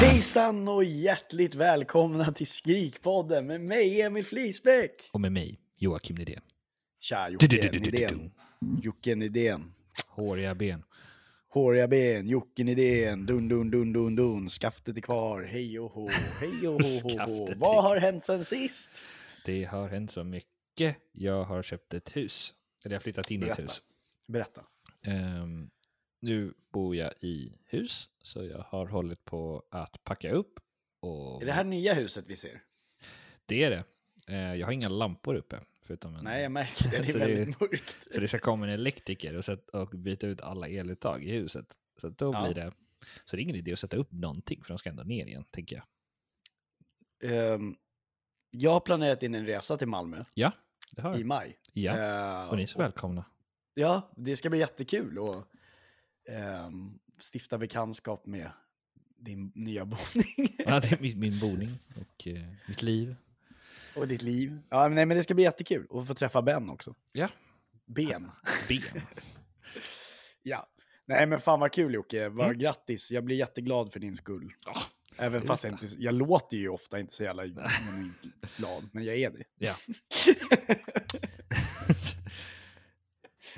Hejsan och hjärtligt välkomna till Skrikpodden med mig Emil Flisbäck. Och med mig, Joakim Nydén. Tja Jocke. Nydén. Jocke Nydén. Håriga ben. Håriga ben, Jocke Nydén, dun dun dun dun dun, skaftet är kvar, hej och hå, hej och hå, hå, hå. Vad har hänt sen sist? Det har hänt så mycket. Jag har köpt ett hus. Eller jag har flyttat in i ett hus. Berätta. Ehm, nu bor jag i hus, så jag har hållit på att packa upp. Och Är det här nya huset vi ser? Det är det. Eh, jag har inga lampor uppe. Förutom en... Nej, jag märker det, det är väldigt mörkt. Så det ska komma en elektriker och, sätt, och byta ut alla eluttag i huset. Så då Ja. blir det... Så det är ingen idé att sätta upp någonting, för de ska ändå ner igen, tänker jag. Ehm, jag har planerat in en resa till Malmö Ja, det har i jag. maj. Ja, Eh, och ni är så välkomna. Ja, det ska bli jättekul och ehm, stifta bekantskap med din nya boning Ja, det är min, min boning och eh, mitt liv. och ditt liv. Ja, men nej, men det ska bli jättekul och få träffa Ben också. Ja. Ben. Ben. Ja. Nej, men fan vad kul Jocke. Vad Mm. grattis. Jag blir jätteglad för din skull. Ja, Även fast jag inte, jag låter ju ofta inte så jävla glad, men jag är det. Ja.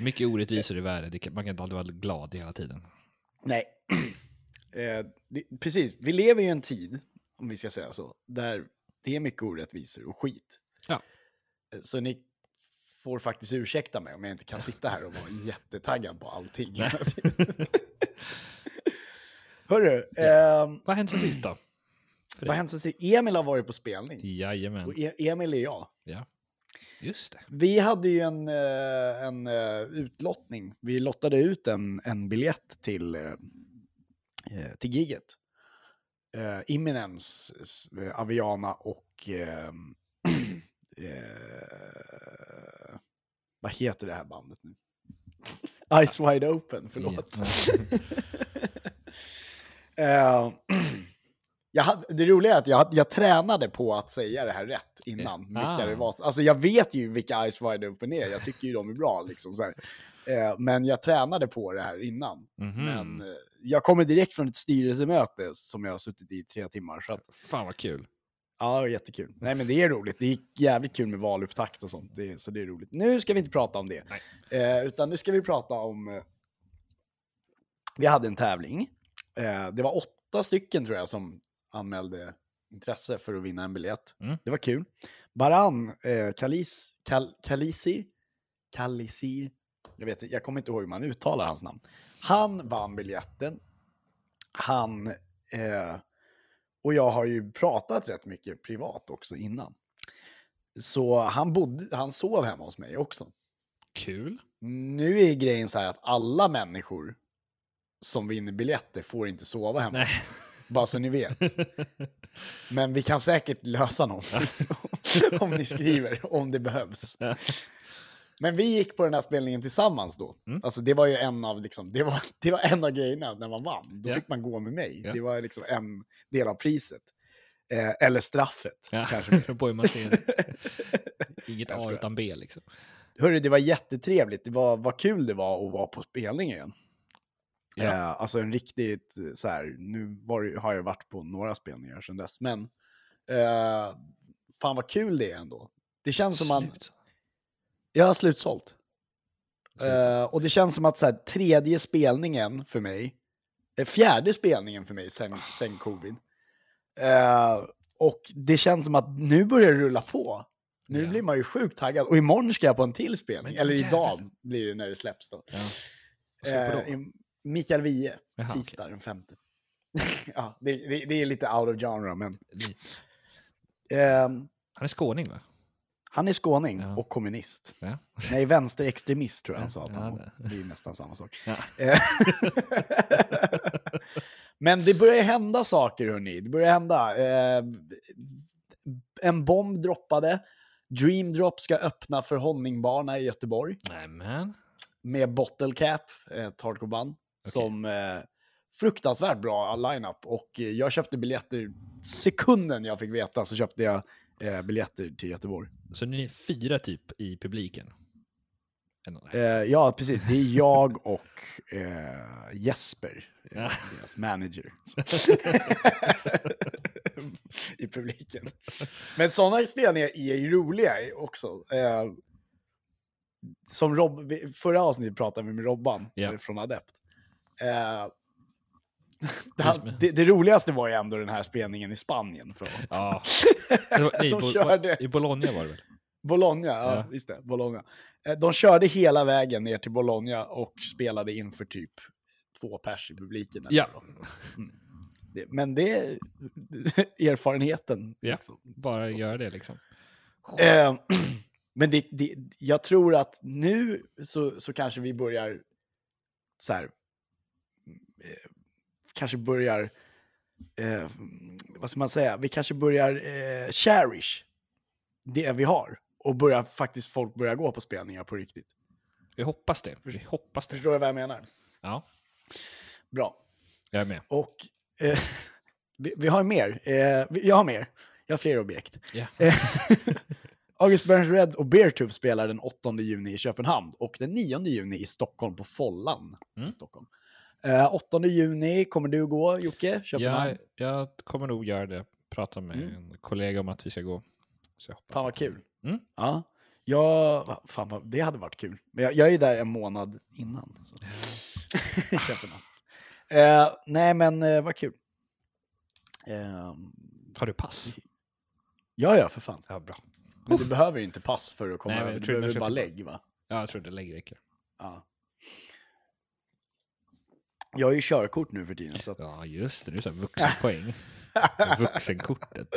Mycket orättvisor i världen. Man kan inte alltid vara glad hela tiden. Nej. eh, det, precis, vi lever ju i en tid, om vi ska säga så, där det är mycket orättvisor och skit. Ja. Eh, Så ni får faktiskt ursäkta mig om jag inte kan sitta här och vara jättetaggad på allting. Hörru, ehm, Vad har hänt sen sist då? Vad sen sist? Emil har varit på spelning. Jajamän. Och e Emil är jag. Ja, just det. Vi hade ju en, eh, en eh, utlottning. Vi lottade ut en, en biljett till, eh, till giget. Imminence, s- eh, Aviana och... Eh, eh, vad heter det här bandet nu? Ice Wide Open, förlåt. Eh, jag hade, det roliga är att jag, jag tränade på att säga det här rätt innan. Vilka Ah. det var. Alltså jag vet ju vilka Ice Wide Open är, jag tycker ju de är bra. Liksom, så här. Eh, men jag tränade på det här innan. Mhm. Men eh, jag kommer direkt från ett styrelsemöte som jag har suttit i tre timmar. Så att, Fan vad kul. ja, jättekul. Nej men det är roligt, det är jävligt kul med valupptakt och sånt. Det, så det är roligt. Nu ska vi inte prata om det. Eh, utan nu ska vi prata om... Eh, vi hade en tävling. Eh, det var åtta stycken tror jag som anmälde intresse för att vinna en biljett. Mm. Det var kul. Baran eh, Kalis, Kal, Kalisir, Kalisir, jag, vet, jag kommer inte ihåg hur man uttalar hans namn. Han vann biljetten. Han, eh, och jag har ju pratat rätt mycket privat också innan. Så han, bodde, han sov hemma hos mig också. Kul. Nu är grejen så här att alla människor som vinner biljetter får inte sova hemma. Nej. Bara så ni vet. Men vi kan säkert lösa någonting om ni skriver, om det behövs. Men vi gick på den här spelningen tillsammans då. Mm. Alltså det var ju en av, liksom, det var, det var en av grejerna när man vann. Då Ja. fick man gå med mig. Ja. Det var liksom en del av priset. Eh, eller straffet. Ja, Kanske. beror på hur man ser det. Inget A utan B liksom. Hörru, det var jättetrevligt. Det var vad kul det var att vara på spelning igen. Ja. Eh, alltså en riktigt eh, så här, nu var, har jag varit på några spelningar sedan dess, men eh, fan vad kul det är ändå. Det känns som man, Slut. jag har slutsålt. Eh, och det känns som att så här, tredje spelningen för mig, eh, fjärde spelningen för mig sen, sen covid. Eh, och det känns som att nu börjar det rulla på. Nu Ja. blir man ju sjukt taggad. Och imorgon ska jag på en till spelning. Eller idag blir det när det släpps då. Ja. Vad Eh, Mikael Wiehe, Jaha, tisdag den femte. ja, det, det, det är lite out of genre, men... Ehm, Han är skåning va? han är skåning Ja. och kommunist. Ja. Nej, vänsterextremist tror jag han Ja, sa att han var. det- är nästan samma sak. Eh, Men det börjar hända saker hörni. Det börjar hända. Eh, en bomb droppade. Dream Drop ska öppna för Honningbana i Göteborg Nämen. med Bottle Cap, ett hardcore-band, som eh, fruktansvärt bra line-up. Och eh, jag köpte biljetter sekunden jag fick veta så köpte jag eh, biljetter till Göteborg. Så ni är fyra typ i publiken? Eh, ja, precis. Det är jag och eh, Jesper, eh, Ja. deras manager. I publiken. Men sådana spelningar är ju roliga också. Eh, som Rob, förra avsnittet pratade vi med Robban eh, från Adept. Eh, det, det, det roligaste var ju ändå den här spelningen i Spanien. För Ja. Bo- körde. I Bologna var det väl? Bologna, ja, Ja. visst det. Bologna. Eh, De körde hela vägen ner till Bologna och spelade inför typ två pers i publiken. Ja. Mm. Men det är erfarenheten. Ja. liksom. Bara göra det liksom. Eh, men det, det, jag tror att nu så, så kanske vi börjar så här, kanske börjar, eh, vad ska man säga, vi kanske börjar eh, cherish det vi har och börjar faktiskt folk börja gå på spelningar på riktigt. Vi hoppas det. Vi hoppas det. Förstår du vad jag menar? Ja, Bra. jag är med. Och eh, vi, vi har mer. Eh, jag har mer. Jag har fler objekt. Eh, August Burns Red och Beartooth spelar den 8 juni i Köpenhamn och den 9 juni i Stockholm på Follan. Mm. Stockholm. Eh, 8 juni kommer du gå, Jocke? Köpenhamn? Jag, jag kommer nog göra det. Prata med Mm. en kollega om att vi ska gå. Så Fan vad kul. Mm. Ja. Va- fan vad, det hade varit kul. Men jag, jag är där en månad innan. Så. Köpenhamn. Eh, nej men eh, vad kul. Eh, Har du pass? ja, ja, för fan. Ja, bra. Men du behöver ju inte pass för att komma Nej, över. Du behöver bara lägg, va? Ja, jag tror det lägger räcker. Ja. Jag har ju körkort nu för tiden, så att Ja, just det. Du sa vuxenpoäng. Vuxenkortet.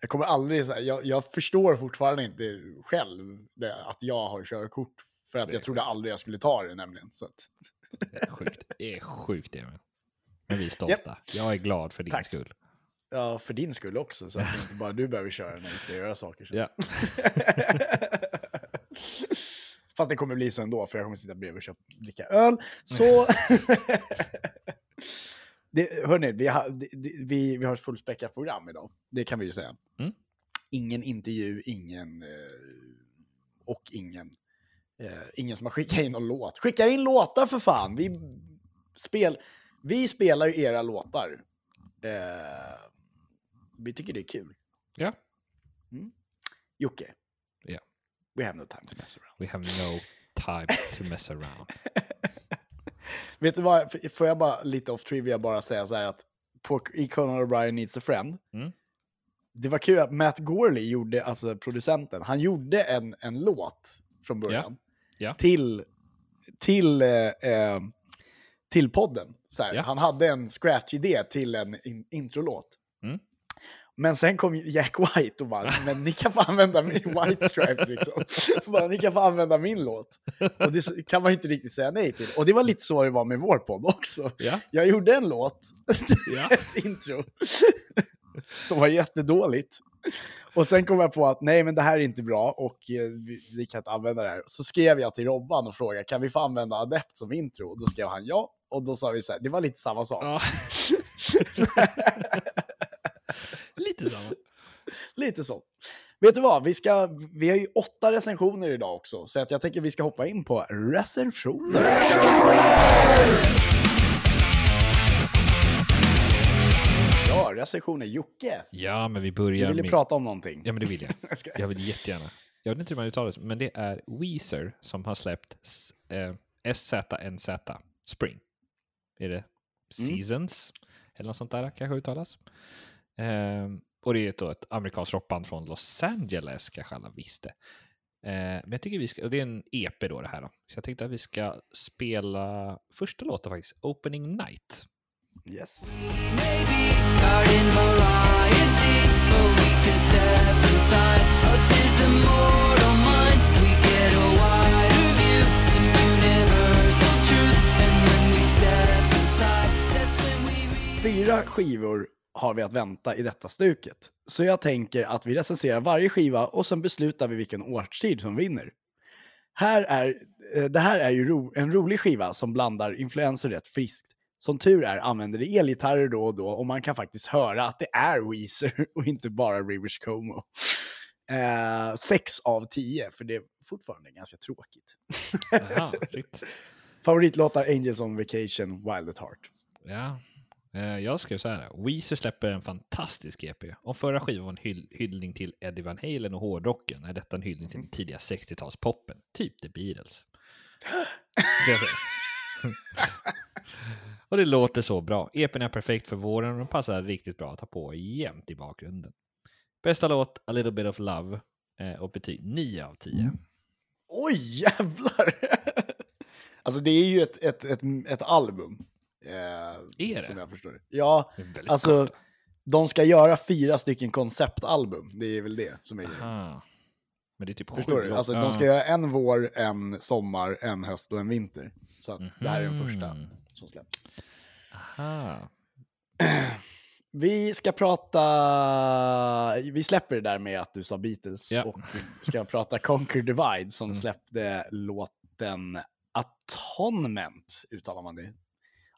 jag kommer aldrig... Så här, jag, jag förstår fortfarande inte själv det, att jag har körkort. För att jag trodde sjukt. aldrig jag skulle ta det nämligen. Så att, Det är sjukt. Det är sjukt, Emil. Men vi är stolta. Jag är glad för din Tack. skull. ja, för din skull också, så att inte bara du behöver köra när vi ska göra saker. Så. Ja. Fast det kommer bli så ändå, för jag kommer sitta bredvid och köpa, dricka öl. Så... det, hörni, vi har, det, vi, vi har ett fullspäckat program idag. Det kan vi ju säga. Mm. Ingen intervju, ingen... Eh, och ingen... Eh, ingen som har skickat in någon låt. Skicka in låtar för fan! Vi, spel, vi spelar ju era låtar. Eh, vi tycker det är kul. Ja. Jocke. We have no time to mess around. We have no time to mess around. Vet du vad, får jag bara lite off trivia bara säga så här att på, i Conan O'Brien Needs a Friend, Mm. det var kul att Matt Gorley gjorde, alltså producenten, han gjorde en, en låt från början Ja. till, till, eh, eh, till podden. Så här. Ja. Han hade en scratch-idé till en in, introlåt. Men sen kom Jack White och bara, men ni kan få använda min White Stripes liksom. bara, ni kan få använda min låt. Och det kan man ju inte riktigt säga nej till. Och det var lite så det var med vår podd också. Ja. Jag gjorde en låt, Ja. ett intro, som var jättedåligt. Och sen kom jag på att nej, men det här är inte bra och eh, vi, vi kan inte använda det här. Så skrev jag till Robban och frågade, kan vi få använda Adept som intro? Och då skrev han ja. Och då sa vi så här, det var lite samma sak. ja. Lite samma. Lite så. Vet du vad, vi, ska, vi har ju åtta recensioner idag också, så att jag tänker vi ska hoppa in på recensioner. Ja, recensioner. Jocke, Ja, men vi du börjar ville med... prata om någonting. Ja, men det vill jag. Jag ska- Jag vill jättegärna. Jag vet inte hur man uttalar det, men det är Weezer som har släppt s- eh, SZNZ Spring. Är det Seasons? Eller något sånt där kanske uttalas. Ehm, och det är då ett amerikanskt rockband från Los Angeles, kanske alla visste. Eh, men jag tycker vi ska, och det är en EP då det här då. Så jag tänkte att vi ska spela första låten faktiskt, Opening Night. Yes. fyra skivor har vi att vänta i detta stuket. Så jag tänker att vi recenserar varje skiva och sen beslutar vi vilken årstid som vinner. Här är, eh, det här är ju ro, en rolig skiva som blandar influenser rätt friskt. Som tur är använder det elgitarrer då och då och man kan faktiskt höra att det är Weezer och inte bara Rivers Como. Eh, sex av tio, för det är fortfarande ganska tråkigt. Aha. Favoritlåtar Angels on Vacation, Wild at Heart. Ja. Eh, Jag skrev så här. Weezer släpper en fantastisk EP. Om förra skivan var en hyll hyllning till Eddie Van Halen och hårdrocken är detta en hyllning till den tidiga 60-talspoppen. Typ The Beatles. Och det låter så bra. EPn är perfekt för våren och den passar riktigt bra att ha på jämt i bakgrunden. Bästa låt, A Little Bit of Love. eh, Och betyg 9 av 10. Oj, jävlar! alltså det är ju ett, ett, ett, ett album. Eh, Är det? Som jag förstår. Ja, Det alltså kort. de ska göra fyra stycken konceptalbum. Det är väl det som är grejen. Men det är typ Förstår du? Alltså de ska göra en vår, en sommar, en höst och en vinter. Så att det här är den första Mhm. som släpps. Aha. Vi ska prata, vi släpper det där med att du sa Beatles Ja. och ska prata Conquer Divide som Mm. släppte låten Atonement, uttalar man det?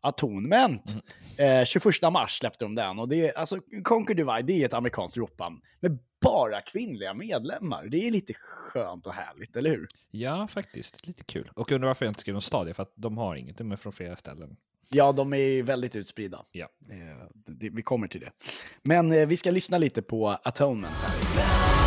Atonement! Mm. Eh, 21 mars släppte de den och det är, alltså Conquer Divide, det är ett amerikanskt rockband med bara kvinnliga medlemmar. Det är lite skönt och härligt, eller hur? Ja, faktiskt. Lite kul. Och undrar varför jag inte skrev någon stadie, för att de har inget. De är från flera ställen. Ja, de är väldigt utspridda. Ja. Eh, det, vi kommer till det. Men eh, vi ska lyssna lite på Atonement här.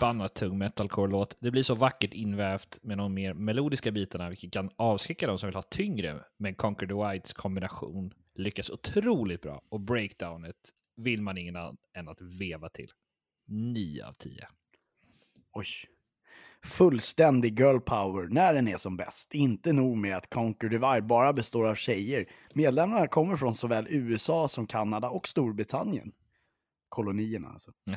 Förbannat tung metalcore-låt. Det blir så vackert invävt med de mer melodiska bitarna, vilket kan avskräcka de som vill ha tyngre. Men Conquer the Whites kombination lyckas otroligt bra och breakdownet vill man ingen annan än att veva till. 9 av 10. Oj. Fullständig girl power när den är som bäst. Inte nog med att Conquer Divide bara består av tjejer. Medlemmarna kommer från såväl USA som Kanada och Storbritannien. Kolonierna alltså.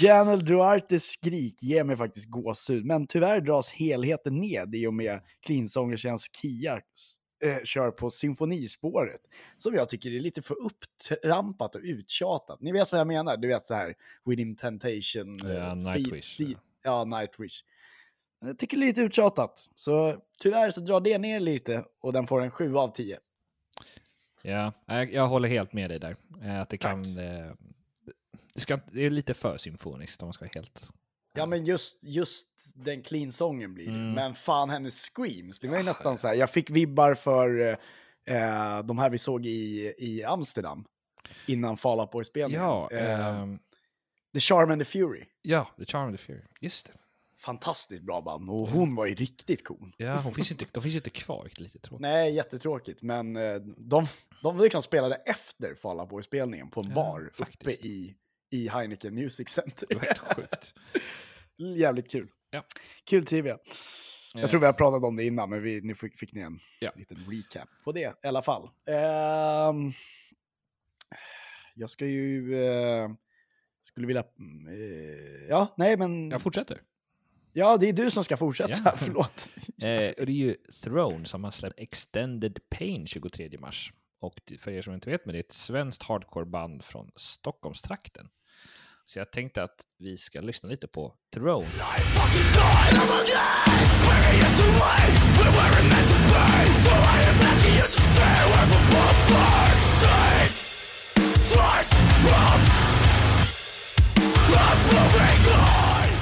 Janel Duartes skrik ger mig faktiskt gåshud, men tyvärr dras helheten ned i och med cleansångerskans Kia eh, kör på symfonispåret. Som jag tycker är lite för upptrampat och uttjatat. Ni vet vad jag menar? Du vet så här, Within Temptation. Ja, eh, Nightwish, ja. Ja, Nightwish. Jag tycker det är lite uttjatat. Så tyvärr så drar det ner lite och den får en 7 av 10. Ja, jag, håller helt med dig där. Eh, Att det kan... Eh, det, ska, det är lite för symfoniskt om man ska vara helt... Ja, men just, just den clean-sången blir det. Mm. Men fan hennes screams, det var ju nästan så här, jag fick vibbar för eh, de här vi såg i, i Amsterdam. Innan Fall Out Boy-spelningen. Ja, eh, ehm, The Charm and the Fury. ja, The Charm of the Fury. Just det. Fantastiskt bra band och hon var ju riktigt cool. Ja, hon finns inte, de finns ju inte kvar, lite tråkigt. Nej, jättetråkigt, men eh, de, de liksom spelade efter Fall Out Boy-spelningen på en Ja, bar uppe faktiskt. i, i Heineken Music Center. Det var helt sjukt. Jävligt kul. Ja. Kul trivia. Jag tror vi har pratat om det innan, men vi, nu fick, fick ni en Ja. liten recap på det i alla fall. Ehm, jag ska ju... eh, skulle vilja... eh, ja, nej men... Jag fortsätter. Ja, det är du som ska fortsätta. Ja. Förlåt. Eh, det är ju Throne som har släppt Extended Pain 23 mars. Och för er som inte vet, men det är ett svenskt hardcore-band från Stockholmstrakten. Så jag tänkte att vi ska lyssna lite på Throne.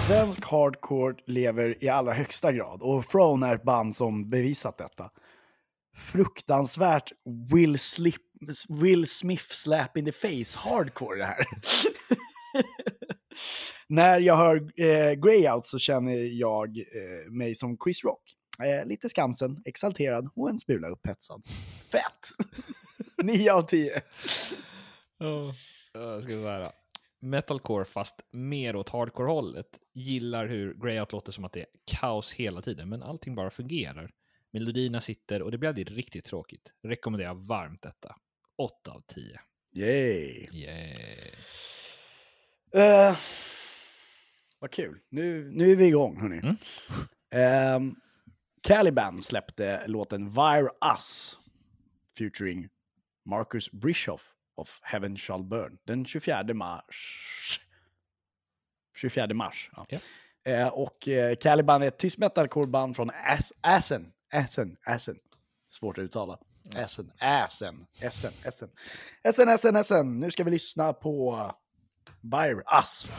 Svensk hardcore lever i allra högsta grad och Throne är ett band som bevisat detta. Fruktansvärt Will, Slip, Will Smith slap in the face hardcore det här. När jag hör eh, Greyout så känner jag eh, mig som Chris Rock. Eh, lite skamsen, exalterad och en smula upphetsad. Fett! 9 av 10. Jag ska säga. metalcore fast mer åt hardcore-hållet. Gillar hur Greyout låter som att det är kaos hela tiden, men allting bara fungerar. Melodierna sitter och det blir aldrig riktigt tråkigt. Rekommenderar varmt detta. 8 av 10. Yay! Yeah. Uh, vad kul. Nu, nu är vi igång, hörni. Mm. Ehm, Caliban släppte låten Vire Us featuring Marcus Bischoff of Heaven Shall Burn den 24 mars. 24 mars. Ja. Ja. Eh, och eh, Caliban är ett tyst metalcore-band från Ass- Assen. Assen. Assen. Svårt att uttala. Essen. Assen. Essen. Essen. Essen, Essen, Essen. Nu ska vi lyssna på Vire Us.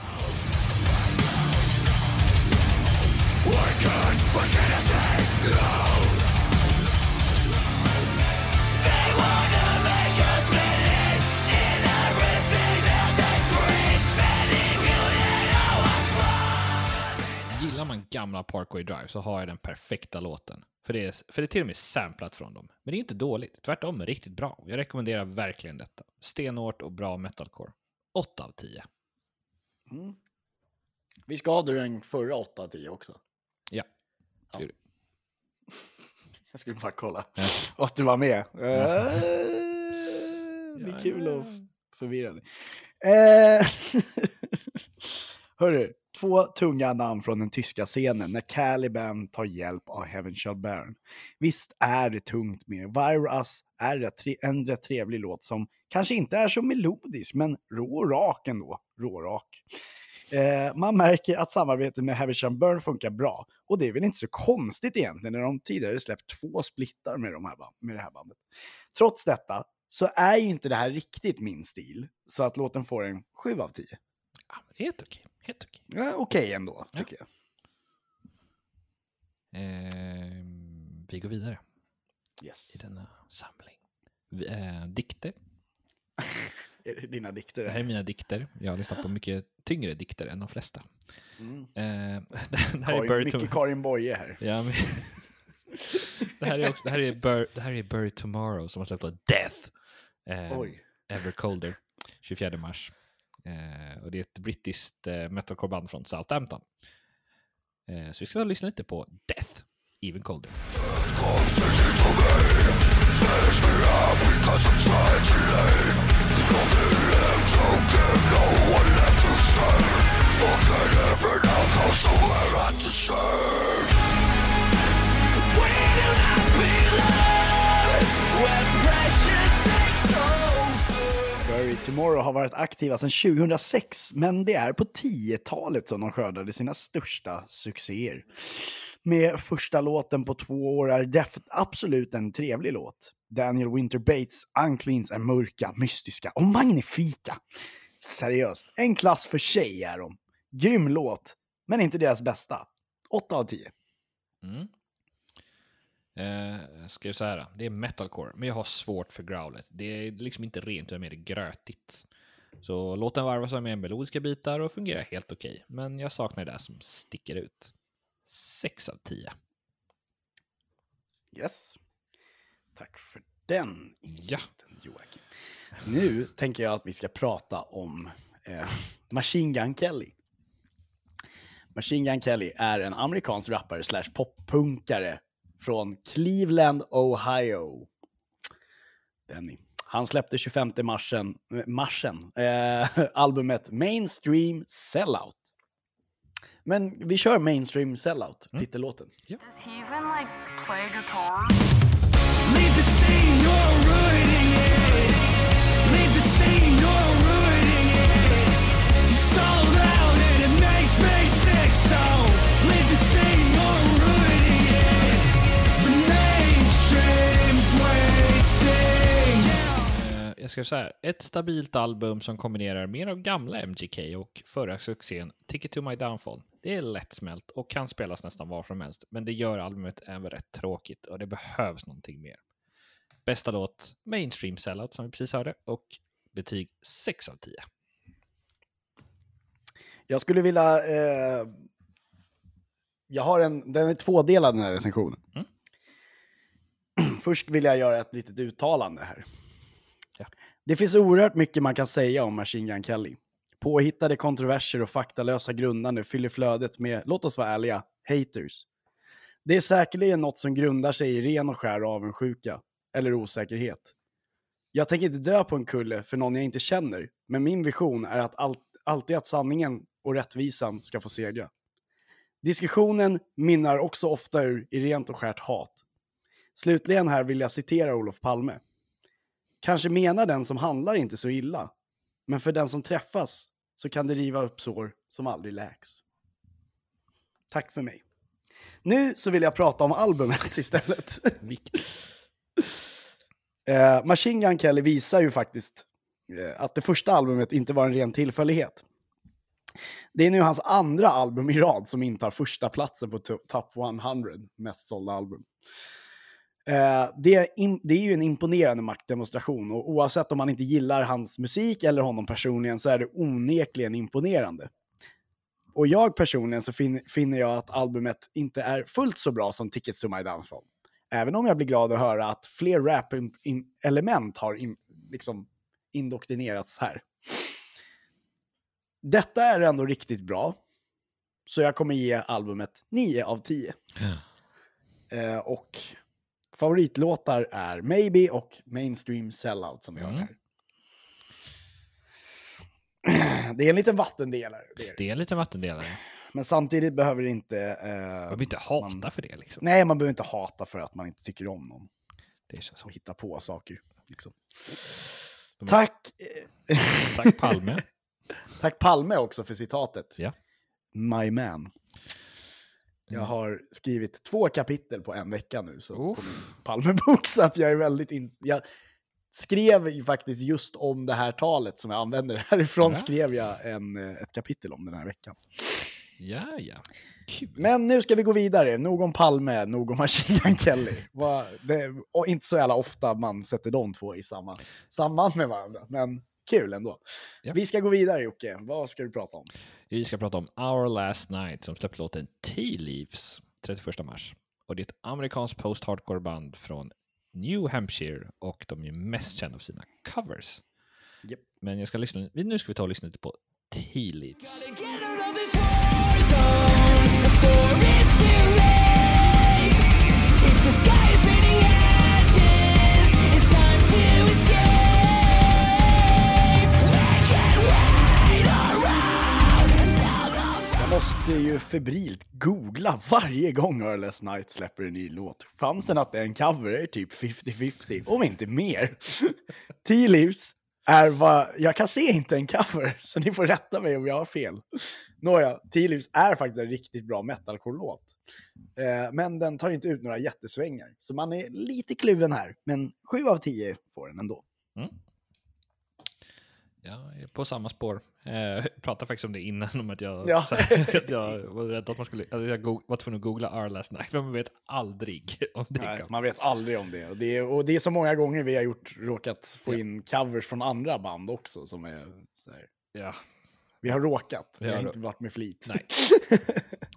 Gillar man gamla Parkway Drive så har jag den perfekta låten. För det, är, för det är till och med samplat från dem. Men det är inte dåligt, tvärtom är riktigt bra. Jag rekommenderar verkligen detta. Stenhårt och bra metalcore. 8 av 10. Mm. Vi ska ha den förra 8 10 också. Ja. Ja. Det. Jag skulle bara kolla Ja. att du var med. Eh, Det Ja, är kul ja. och förvirrande. Eh, Hörru, två tunga namn från den tyska scenen när Caliban tar hjälp av Heaven Shall Burn. Visst är det tungt med Virus, är en rätt trevlig låt som kanske inte är så melodisk, men rå och rak ändå. Rårak. Eh, man märker att samarbetet med Heaven Shall Burn funkar bra. Och det är väl inte så konstigt egentligen när de tidigare släppt två splittar med, de här, med det här bandet. Trots detta så är ju inte det här riktigt min stil. Så att låten får en 7 av 10. Ja, det är helt okej. Helt okej. Ja, Okej ändå, tycker jag. Ehm, vi går vidare Yes. i denna samling. Vi, eh, dikter. Är det dina dikter? Det här är mina dikter. Jag har lyssnat på mycket tyngre dikter än de flesta. Mm. Eh, det här är Karin, mycket to- Karin Boye här. Ja, men... det här är också, det här är Bur, det här är Buried Tomorrow som har släppt då Death. Eh, Oj. Ever Colder, 24 mars. Eh, och det är ett brittiskt eh, metalcore-band från Southampton. Eh, så vi ska lyssna lite på Death, Even Colder. Bury Tomorrow har varit aktiva sedan 2006, men det är på 10-talet som de skördade sina största succéer. Med första låten på två år är Death absolut en trevlig låt. Daniel Winter Bates Uncleans är mörka, mystiska och magnifika. Seriöst, en klass för sig är de. Grym låt, men inte deras bästa. 8 av 10. Mm. Eh, ska jag säga det, är metalcore, men jag har svårt för growlet. Det är liksom inte rent, utan mer grötigt. Så låt den varvas mer melodiska bitar och fungerar helt okej. Men jag saknar det där som sticker ut. 6 av 10. Yes. Tack för den Ja. Joakim. Nu tänker jag att vi ska prata om eh, Machine Gun Kelly. Machine Gun Kelly är en amerikansk rappare slash poppunkare från Cleveland, Ohio. Denny. Han släppte 25 marsen, marsen eh, albumet Mainstream Sellout. Men vi kör Mainstream Sellout, titellåten. Does Jag ska säga ett stabilt album som kombinerar mer av gamla MGK och förra succén Ticket to My Downfall. Det är lättsmält och kan spelas nästan var som helst, men det gör albumet även rätt tråkigt och det behövs någonting mer. Bästa låt, Mainstream Sellout som vi precis hörde och betyg 6 av 10. Jag skulle vilja... Eh, jag har en, den är tvådelad den här recensionen. Mm. Först vill jag göra ett litet uttalande här. Det finns oerhört mycket man kan säga om Machine Gun Kelly. Påhittade kontroverser och faktalösa grundande fyller flödet med, låt oss vara ärliga, haters. Det är säkerligen något som grundar sig i ren och skär avundsjuka, eller osäkerhet. Jag tänker inte dö på en kulle för någon jag inte känner, men min vision är att all alltid att sanningen och rättvisan ska få segra. Diskussionen mynnar också ofta ur i rent och skärt hat. Slutligen här vill jag citera Olof Palme. Kanske menar den som handlar inte så illa, men för den som träffas så kan det riva upp sår som aldrig läks. Tack för mig. Nu så vill jag prata om albumet istället. Viktigt. Eh, Machine Gun Kelly visar ju faktiskt eh, att det första albumet inte var en ren tillfällighet. Det är nu hans andra album i rad som intar första platsen på to- Top 100 mest sålda album. Eh, det, är det är ju en imponerande maktdemonstration och oavsett om man inte gillar hans musik eller honom personligen så är det onekligen imponerande. Och jag personligen så fin- finner jag att albumet inte är fullt så bra som Tickets to My Downfall. Även om jag blir glad att höra att fler rap-element har in, liksom indoktrinerats här. Detta är ändå riktigt bra. Så jag kommer ge albumet 9 av 10. Eh, och favoritlåtar är Maybe och Mainstream Sellout som vi har Mm. här. Det är en liten vattendelare. Det är det. Är en liten vattendelare. Men samtidigt behöver det inte... Eh, Man behöver inte hata man- för det liksom. Nej, man behöver inte hata för att man inte tycker om någon. Det känns så. Och hitta på saker. Liksom. De- Tack, eh, Tack Palme. tack Palme också för citatet. Ja. My man. Jag Mm. har skrivit två kapitel på en vecka nu så på min Palmebok, så att jag är väldigt... In... Jag skrev ju faktiskt just om det här talet som jag använder härifrån, Ja. skrev jag en, eh, ett kapitel om den här veckan. Ja, ja. Kul. Men nu ska vi gå vidare. Nog om Palme, nog om Machine Gun Kelly. Vad- det, inte så jävla ofta man sätter de två i samma samband med varandra, men kul ändå. Ja. Vi ska gå vidare Jocke. Vad ska du prata om? Vi ska prata om Our Last Night som släppte låten Tea Leaves 31 mars. Och det är ett amerikanskt post-hardcore band från New Hampshire och de är mest kända för sina covers. Japp. Men jag ska lyssna, nu ska vi ta och lyssna lite på Tea Leaves. Måste ju febrilt googla varje gång Earless Night släpper en ny låt. Chansen att det är en cover är typ 50-50, om inte mer. Tea Leaves är vad, jag kan se inte en cover, så ni får rätta mig om jag har fel. Nåja, Tea Leaves är faktiskt en riktigt bra metalcore-låt. Eh, men den tar inte ut några jättesvängar, så man är lite kluven här. Men 7 av 10 får den ändå. Mm. Jag är på samma spår. Eh, Jag pratade faktiskt om det innan, om att jag, Ja. här, att jag var rädd att man skulle... Att jag go- var tvungen att googla Our Last Night, för man vet aldrig om det Nej, man vet aldrig om det. Och, det är. och det är så många gånger vi har gjort, råkat få in covers från andra band också. Som är Ja, vi har råkat, Vi har har inte varit med flit. Nej.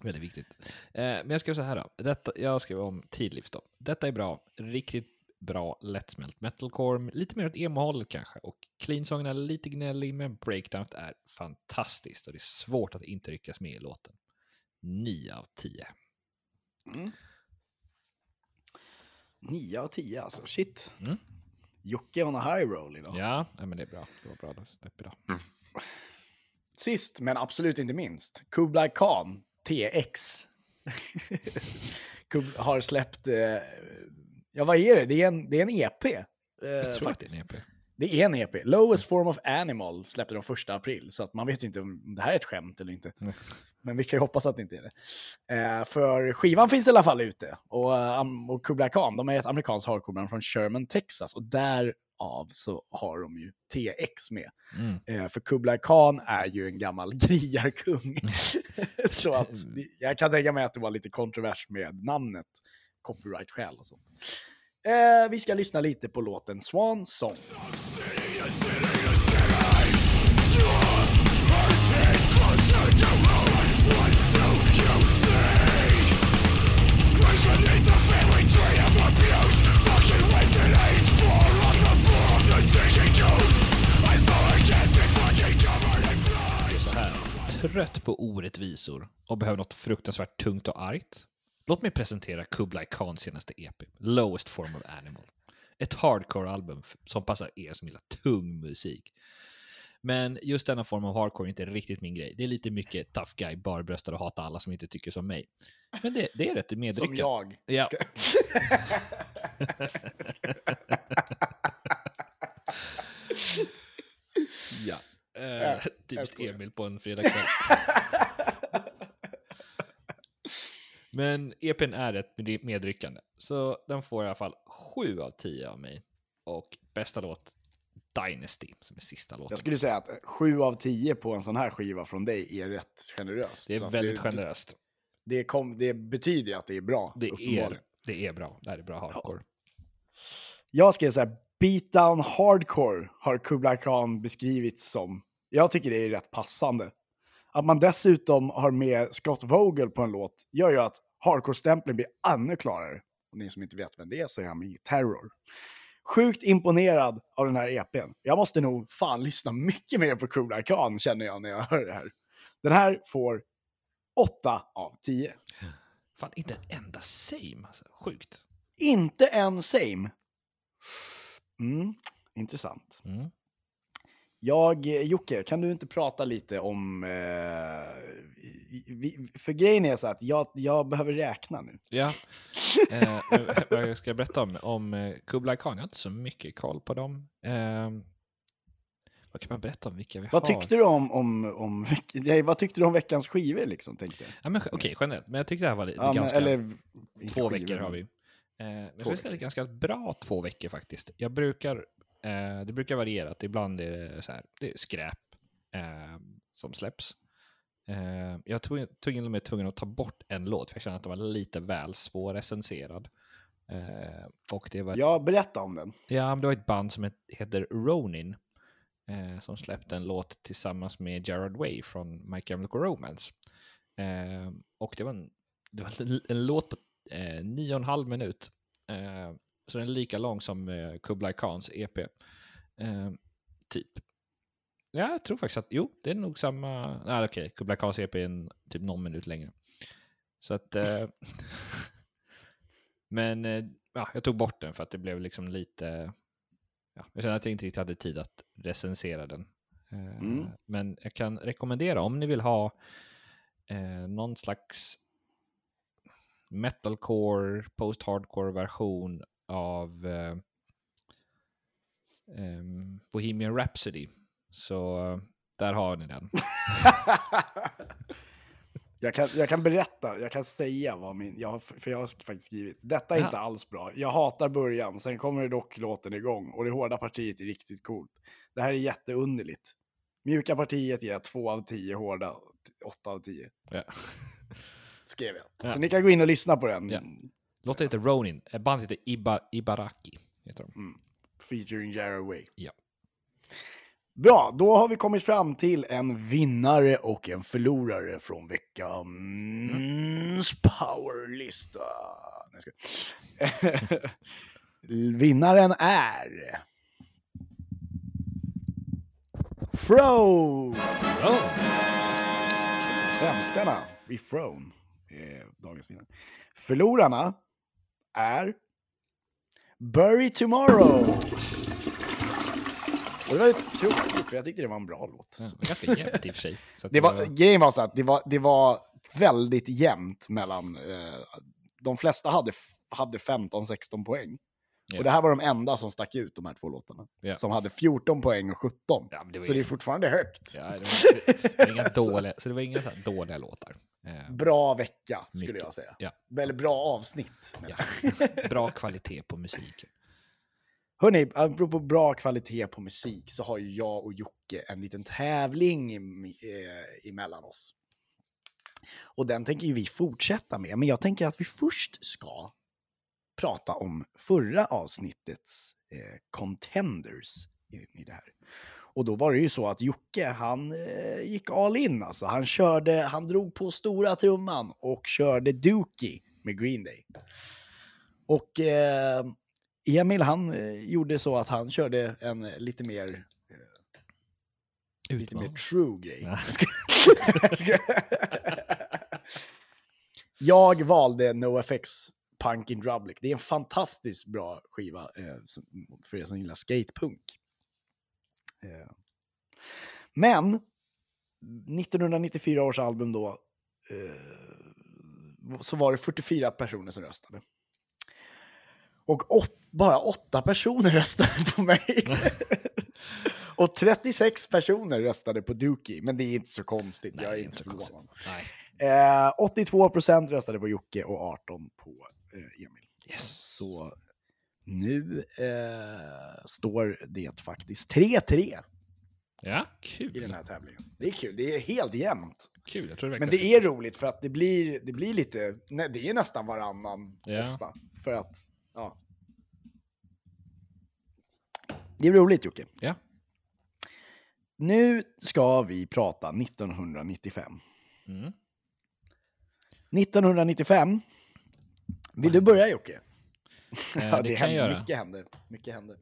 väldigt viktigt. Eh, men jag skrev så här då. Detta, jag skrev om Tidlivs då. Detta är bra. Riktigt bra lättsmält metalcore. Lite mer åt emo-hållet kanske. Och clean-sången är lite gnällig, men breakdownet är fantastiskt. Och det är svårt att inte ryckas med i låten. 9 av 10. Mm. 9 av 10 alltså, shit. Mm. Jocke on a high roll idag. Ja, men det är bra. Det var bra. Då släpper jag. Sist, men absolut inte minst, Kublai Khan, TX. Har släppt, eh, ja vad är det? Det är en, det är en EP. eh, Jag tror faktiskt. att det är en EP. Det är en EP. Lowest Form of Animal släppte de första april, så att man vet inte om det här är ett skämt eller inte. Nej. Men vi kan ju hoppas att det inte är det. Eh, för skivan finns i alla fall ute. Och, eh, och Kubla Khan, de är ett amerikanskt hardcore från Sherman, Texas. Och därav så har de ju TX med. Mm. Eh, för Kublai Khan är ju en gammal krigarkung. så att jag kan tänka mig att det var lite kontrovers med namnet, copyright-skäl och sånt. Eh, vi ska lyssna lite på låten Swan Song. orättvisor och behöver något fruktansvärt tungt och argt? Låt mig presentera Kublai Khans senaste EP, Lowest Form of Animal. Ett hardcore-album som passar er som gillar tung musik. Men just denna form av hardcore är inte riktigt min grej. Det är lite mycket tough guy, barbröstad och hata alla som inte tycker som mig. Men det, det är rätt Som medryckande. jag. Ja. ja. Eh, typiskt skojar. Emil på en fredagkväll. Men EPn är ett med- medryckande. Så den får i alla fall 7 av 10 av mig. Och bästa låt, Dynasty, som är sista låten. Jag skulle säga att 7 av 10 på en sån här skiva från dig är rätt generöst. det är väldigt generöst. Det, kom, det betyder ju att det är bra. Det är, det är bra. Det här är bra hardcore. Jag ska säga beatdown hardcore har Kublai Khan beskrivits som. Jag tycker det är rätt passande. Att man dessutom har med Scott Vogel på en låt gör ju att hardcore-stämpeln blir ännu klarare. Och ni som inte vet vem det är så är han med i Terror. Sjukt imponerad av den här EPn. Jag måste nog fan lyssna mycket mer på Kublai Khan känner jag när jag hör det här. Den här får 8 av 10. Fan, inte en enda same. Alltså. Sjukt. Inte en same. Mm, intressant. Mm. Jag, eh, Jocke, kan du inte prata lite om... Eh, vi, för grejen är så att jag, jag behöver räkna nu. Ja. Eh, men vad ska jag berätta om? Om eh, Kublai Khan? Jag har inte så mycket koll på dem. Eh, vad kan man berätta om vilka vi Vad har? tyckte du om, om, om nej, vad tyckte du om veckans skivor liksom, tänkte jag? Ja, men, Okej, generellt. Men jag tyckte det här var lite Ja, men, ganska... eller, inte två skivor, veckor har men- vi. Eh, jag skulle säga det är ganska bra två veckor faktiskt. Jag brukar, eh, det brukar variera. Ibland är det, så här, det är skräp eh, som släpps. Eh, jag tog, tog in mig tvungen att ta bort en låt för jag kände att den var lite väl svårrecenserad. Eh, och det var Ja, berätta om den. Ja, det var ett band som het- heter Ronin eh, som släppte en låt tillsammans med Gerard Way från My Chemical Romance. Och det var en, det var en, en låt på nio och en halv minut. Så den är lika lång som eh, Kublai Khans EP. Eh, typ. Ja, jag tror faktiskt att, jo, det är nog samma. Nej, okej, Kublai Khans EP är en, typ någon minut längre. Så att... Eh, men eh, ja, jag tog bort den för att det blev liksom lite... Ja, jag kände att jag inte riktigt hade tid att recensera den. Eh, Mm. Men jag kan rekommendera om ni vill ha eh, någon slags metalcore, post-hardcore version av eh, ehm, Bohemian Rhapsody. Så där har ni den. jag, kan, jag kan berätta, jag kan säga vad min, jag har, för jag har faktiskt skrivit. Detta är Ja. inte alls bra. Jag hatar början, sen kommer dock låten igång och det hårda partiet är riktigt coolt. Det här är jätteunderligt. Mjuka partiet ger 2 av 10, hårda 8 av 10. Ja. Skrev jag. Ja. Så ni kan gå in och lyssna på den. Ja. Låten heter Ronin. Eh, Bandet heter Iba, Ibaraki. Heter de. Mm. Featuring Jared Way. Ja. Bra, då har vi kommit fram till en vinnare och en förlorare från veckans powerlista. Jag skojar. Vinnaren är... Oh. Svenskarna, Free Throne, är dagens vinnare. Förlorarna är Bury Tomorrow. Och det var lite tråkigt, för jag tyckte det var en bra låt. Ja, ganska jämnt i och för sig. Så att Det var, grejen var så att det var, det var väldigt jämnt mellan... Eh, de flesta hade, hade 15-16 poäng. Ja. Och det här var de enda som stack ut, de här två låtarna. Ja. Som hade 14 poäng och 17. Ja, det var så ju- det är fortfarande högt. Ja, det var, det var inga dåliga, så det var inga så dåliga låtar. Eh, Bra vecka, skulle Mycket. jag säga. Ja. Väldigt bra avsnitt. ja. Bra kvalitet på musiken. Hörni, apropå bra kvalitet på musik så har ju jag och Jocke en liten tävling eh, emellan oss. Och den tänker ju vi fortsätta med, men jag tänker att vi först ska prata om förra avsnittets eh, contenders i, i det här. Och då var det ju så att Jocke, han eh, gick all in alltså. Han körde, han drog på stora trumman och körde Dookie med Green Day. Och eh, Emil, han eh, gjorde så att han körde en eh, lite mer, lite mer Utman. true grej. Ja. Jag valde NoFX Punk in Drublic. Det är en fantastiskt bra skiva eh, för er som gillar skatepunk. Eh. Men 1994 års album då, eh, så var det 44 personer som röstade. Och åt, bara åtta personer röstade på mig. Och 36 personer röstade på Dookie, men det är inte så konstigt. Nej, jag är inte förvånad. Eh, 82% röstade på Jocke och 18 på eh, Emil. Yes. Så nu eh, står det faktiskt 3-3 Ja, i kul. den här tävlingen. Det är kul, det är helt jämnt. Kul, jag tror det Men det är roligt för att det blir, det blir lite, nej, det är nästan varannan Ja. ofta. För att, ja. Det är roligt Jocke. Ja. Nu ska vi prata 1995. Mm. 1995. Vill du börja Jocke? Eh, Ja, det, kan hände, jag göra. Mycket hände. Mycket hände.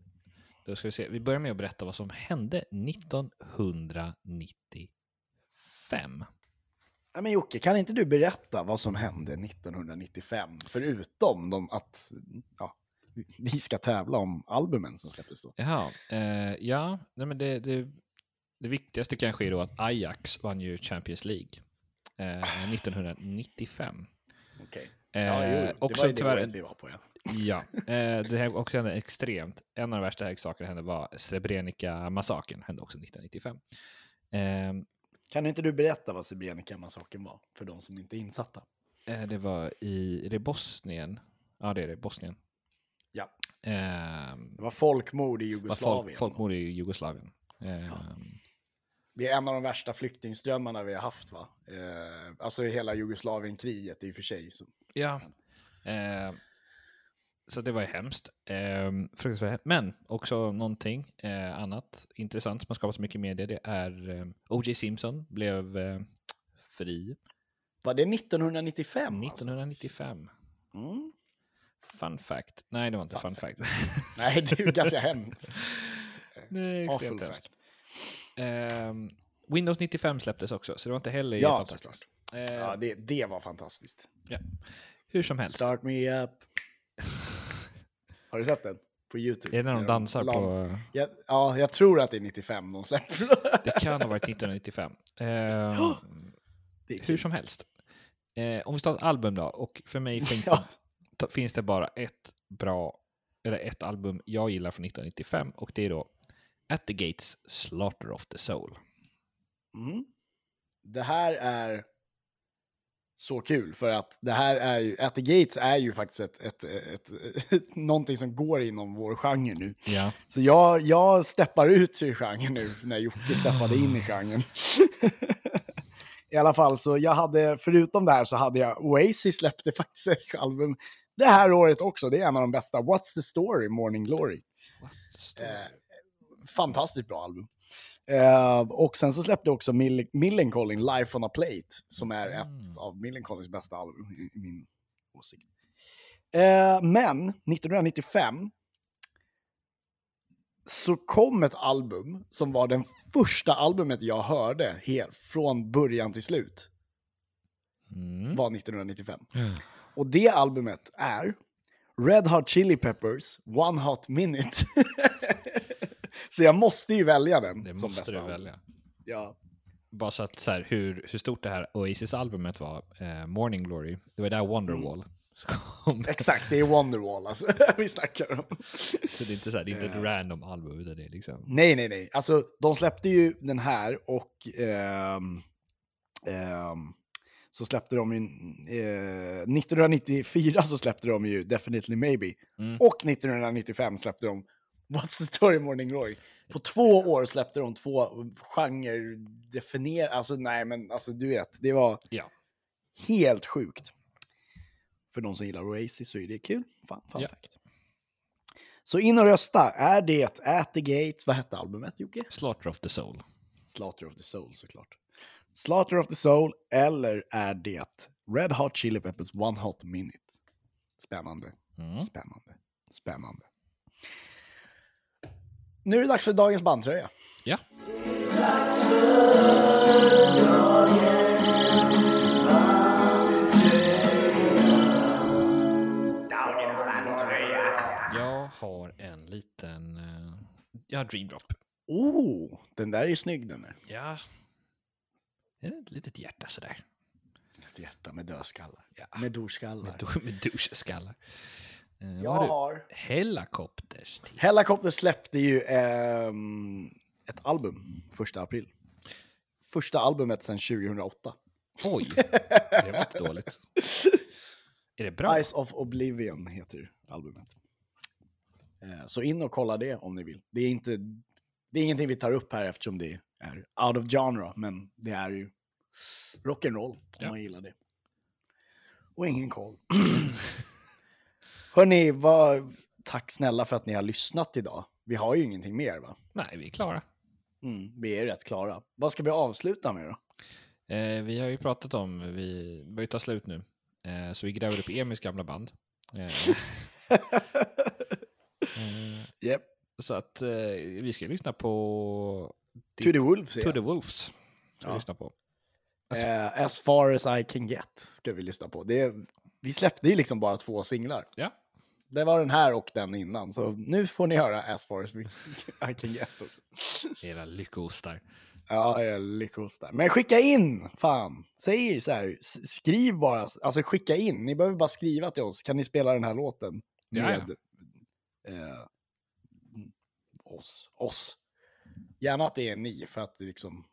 Då ska vi se. Vi börjar med att berätta vad som hände 1995. Ja, men Jocke, kan inte du berätta vad som hände 1995? Förutom de, att ja, vi ska tävla om albumen som släpptes då. Jaha, eh, ja, nej men det, det, det viktigaste kanske är då att Ajax vann ju Champions League eh, 1995. Okej. Eh, Ja, jo, det också var ju det tyvärr vi var på. Ja. Ja, eh, det här också hände extremt. En av de värsta sakerna hände var Srebrenica-massakern, hände också 1995. Eh, Kan inte du berätta vad Srebrenica-massakern var? För de som inte är insatta. eh, det var i, är det Bosnien? Ja, det är det, Bosnien. Ja. Eh, Det var folkmord i Jugoslavien. folk, folkmord i Jugoslavien. Eh, Det är en av de värsta flyktingströmmarna vi har haft va? Eh, alltså hela Jugoslavienkriget i och för sig. Så. Ja. Eh, så det var ju hemskt. Eh, fruktansvärt. Men också någonting eh, annat intressant som har skapats mycket media. Det är eh, O.J. Simpson blev eh, fri Var det 1995? Alltså? 1995. Mm. Fun fact. Nej, det var inte fun, Fun fact. Nej, det är ju ganska hemskt. Nej, extremt hemskt. Ehm, Windows 95 släpptes också, så det var inte heller Ja, fantastiskt. Eh, Ja, det, det var fantastiskt. ja. Hur som helst. Start me up. Har du sett den? På YouTube? Är det när de dansar på... Ja, ja, jag tror att det är 95 de släpper. Det kan ha varit 1995. Ehm, Det är hur kul. som helst. Eh, om vi tar ett album då, och för mig finns, Ja. det, finns det bara ett bra, eller ett album jag gillar från 1995 och det är då At the Gates Slaughter of the Soul. Mm. Det här är så kul för att det här är ju, At the Gates är ju faktiskt ett, ett, ett, ett, någonting som går inom vår genre nu. Ja. Så jag, jag steppar ut ur genren nu när Jocke steppade in i genren. I alla fall, så jag hade, förutom det här så hade jag, Oasis släppte faktiskt ett album det här året också. Det är en av de bästa. What's the story, Morning Glory. Eh, fantastiskt bra album. Eh, och sen så släppte också Mill- Millencolin Life on a Plate, som är ett av Millencolins bästa album i, i min åsikt. Eh, men 1995 så kom ett album som var den första albumet jag hörde helt från början till slut. Mm. Var 1995. Och det albumet är Red Hot Chili Peppers One Hot Minute. så jag måste ju välja den Det som måste bästa du album. välja. Ja. Bara så att så här, hur, hur stort det här Oasis-albumet var, eh, Morning Glory, det var där Wonderwall kom. Exakt, det är Wonderwall alltså. vi snackar om. Så det är inte, så här, det är inte ett random album, utan det är liksom... Nej, nej, nej. Alltså, de släppte ju den här och ehm, ehm, så släppte de ju, eh, 1994 så släppte de ju Definitely Maybe. Mm. Och 1995 släppte de What's the story Morning Glory. På två år släppte de två genre definier alltså nej men alltså du vet, det var Ja. helt sjukt. För de som gillar Oasis så är det kul. Fan, fun Ja. fact. Så in och rösta. Är det At the Gates, vad hette albumet Jocke? Slaughter of the Soul. Slaughter of the Soul såklart. Slaughter of the Soul eller är det Red Hot Chili Peppers One Hot Minute? Spännande, Mm. spännande, spännande. Nu är det dags för dagens bandtröja. Ja. Jag har en liten... Uh, jag har Dream Drop. Oh, den där är snygg den där. Ja. Det är ett litet hjärta sådär. Ett hjärta med dödskallar. Ja. Med dorskallar. Med, do- med doucheskallar. Uh, Jag har... Helikopters till. Hellacopter släppte ju ehm, ett album första april. Första albumet sedan 2008. Oj, det var inte dåligt. Är det bra? Eyes of Oblivion heter albumet. Eh, Så in och kolla det om ni vill. Det är, inte, det är ingenting vi tar upp här eftersom det är out of genre, men det är ju rock'n'roll om Ja. man gillar det. Och ingen koll. Hörni, vad, tack snälla för att ni har lyssnat idag. Vi har ju ingenting mer va? Nej, vi är klara. Mm, vi är rätt klara. Vad ska vi avsluta med då? Eh, vi har ju pratat om, vi börjar ta slut nu. Eh, så vi gräver upp Emils gamla band. Eh, eh, Yep. så att eh, vi ska lyssna på... To the Wolves, To the Wolves. Ska Ja. lyssna på. Alltså, Eh, as far as I can get ska vi lyssna på. Det, vi släppte ju liksom bara två singlar. Ja. Det var den här och den innan, så nu får ni höra as far as we, I can get också. Era lyckostar. Ja, jag lyckas där. Men skicka in, fan. Säg så här, skriv bara, alltså skicka in. Ni behöver bara skriva till oss. Kan ni spela den här låten med Eh, oss? Oss. Gärna att det är ni, för att det liksom...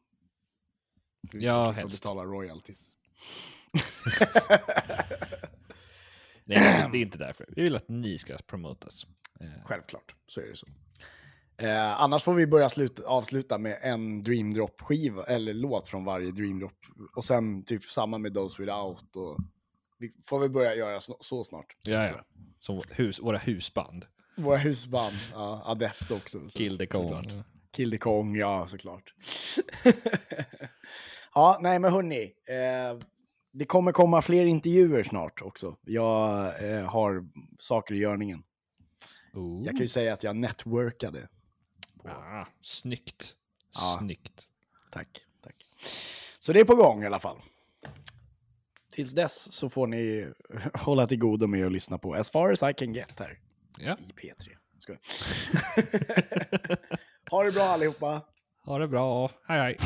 för vi ska Ja, slippa helst. betala royalties. Nej, det är inte- det är inte därför. Vi vill att ni ska promotas. Eh, Självklart, så är det så. Eh, annars får vi börja sluta, avsluta med en Dream Drop-skiva, eller låt från varje Dream Drop. Och sen typ samma med Those Without. Och vi får väl börja göra så, så snart. ja, ja. Som hus, våra husband. Våra husband, ja, Adept också. Så, Kill the såklart. Kong. Kill the Kong, ja såklart. ja, nej men hörni. Eh, det kommer komma fler intervjuer snart också. Jag eh, har saker i görningen. Oh. Jag kan ju säga att jag networkade. Ah, snyggt. Ja. Snyggt. Tack, tack. Så det är på gång i alla fall. Tills dess så får ni hålla till godo med att lyssna på As far as I can get här Ja. i P3. Ska. ha det bra allihopa. Ha det bra. Hej hej.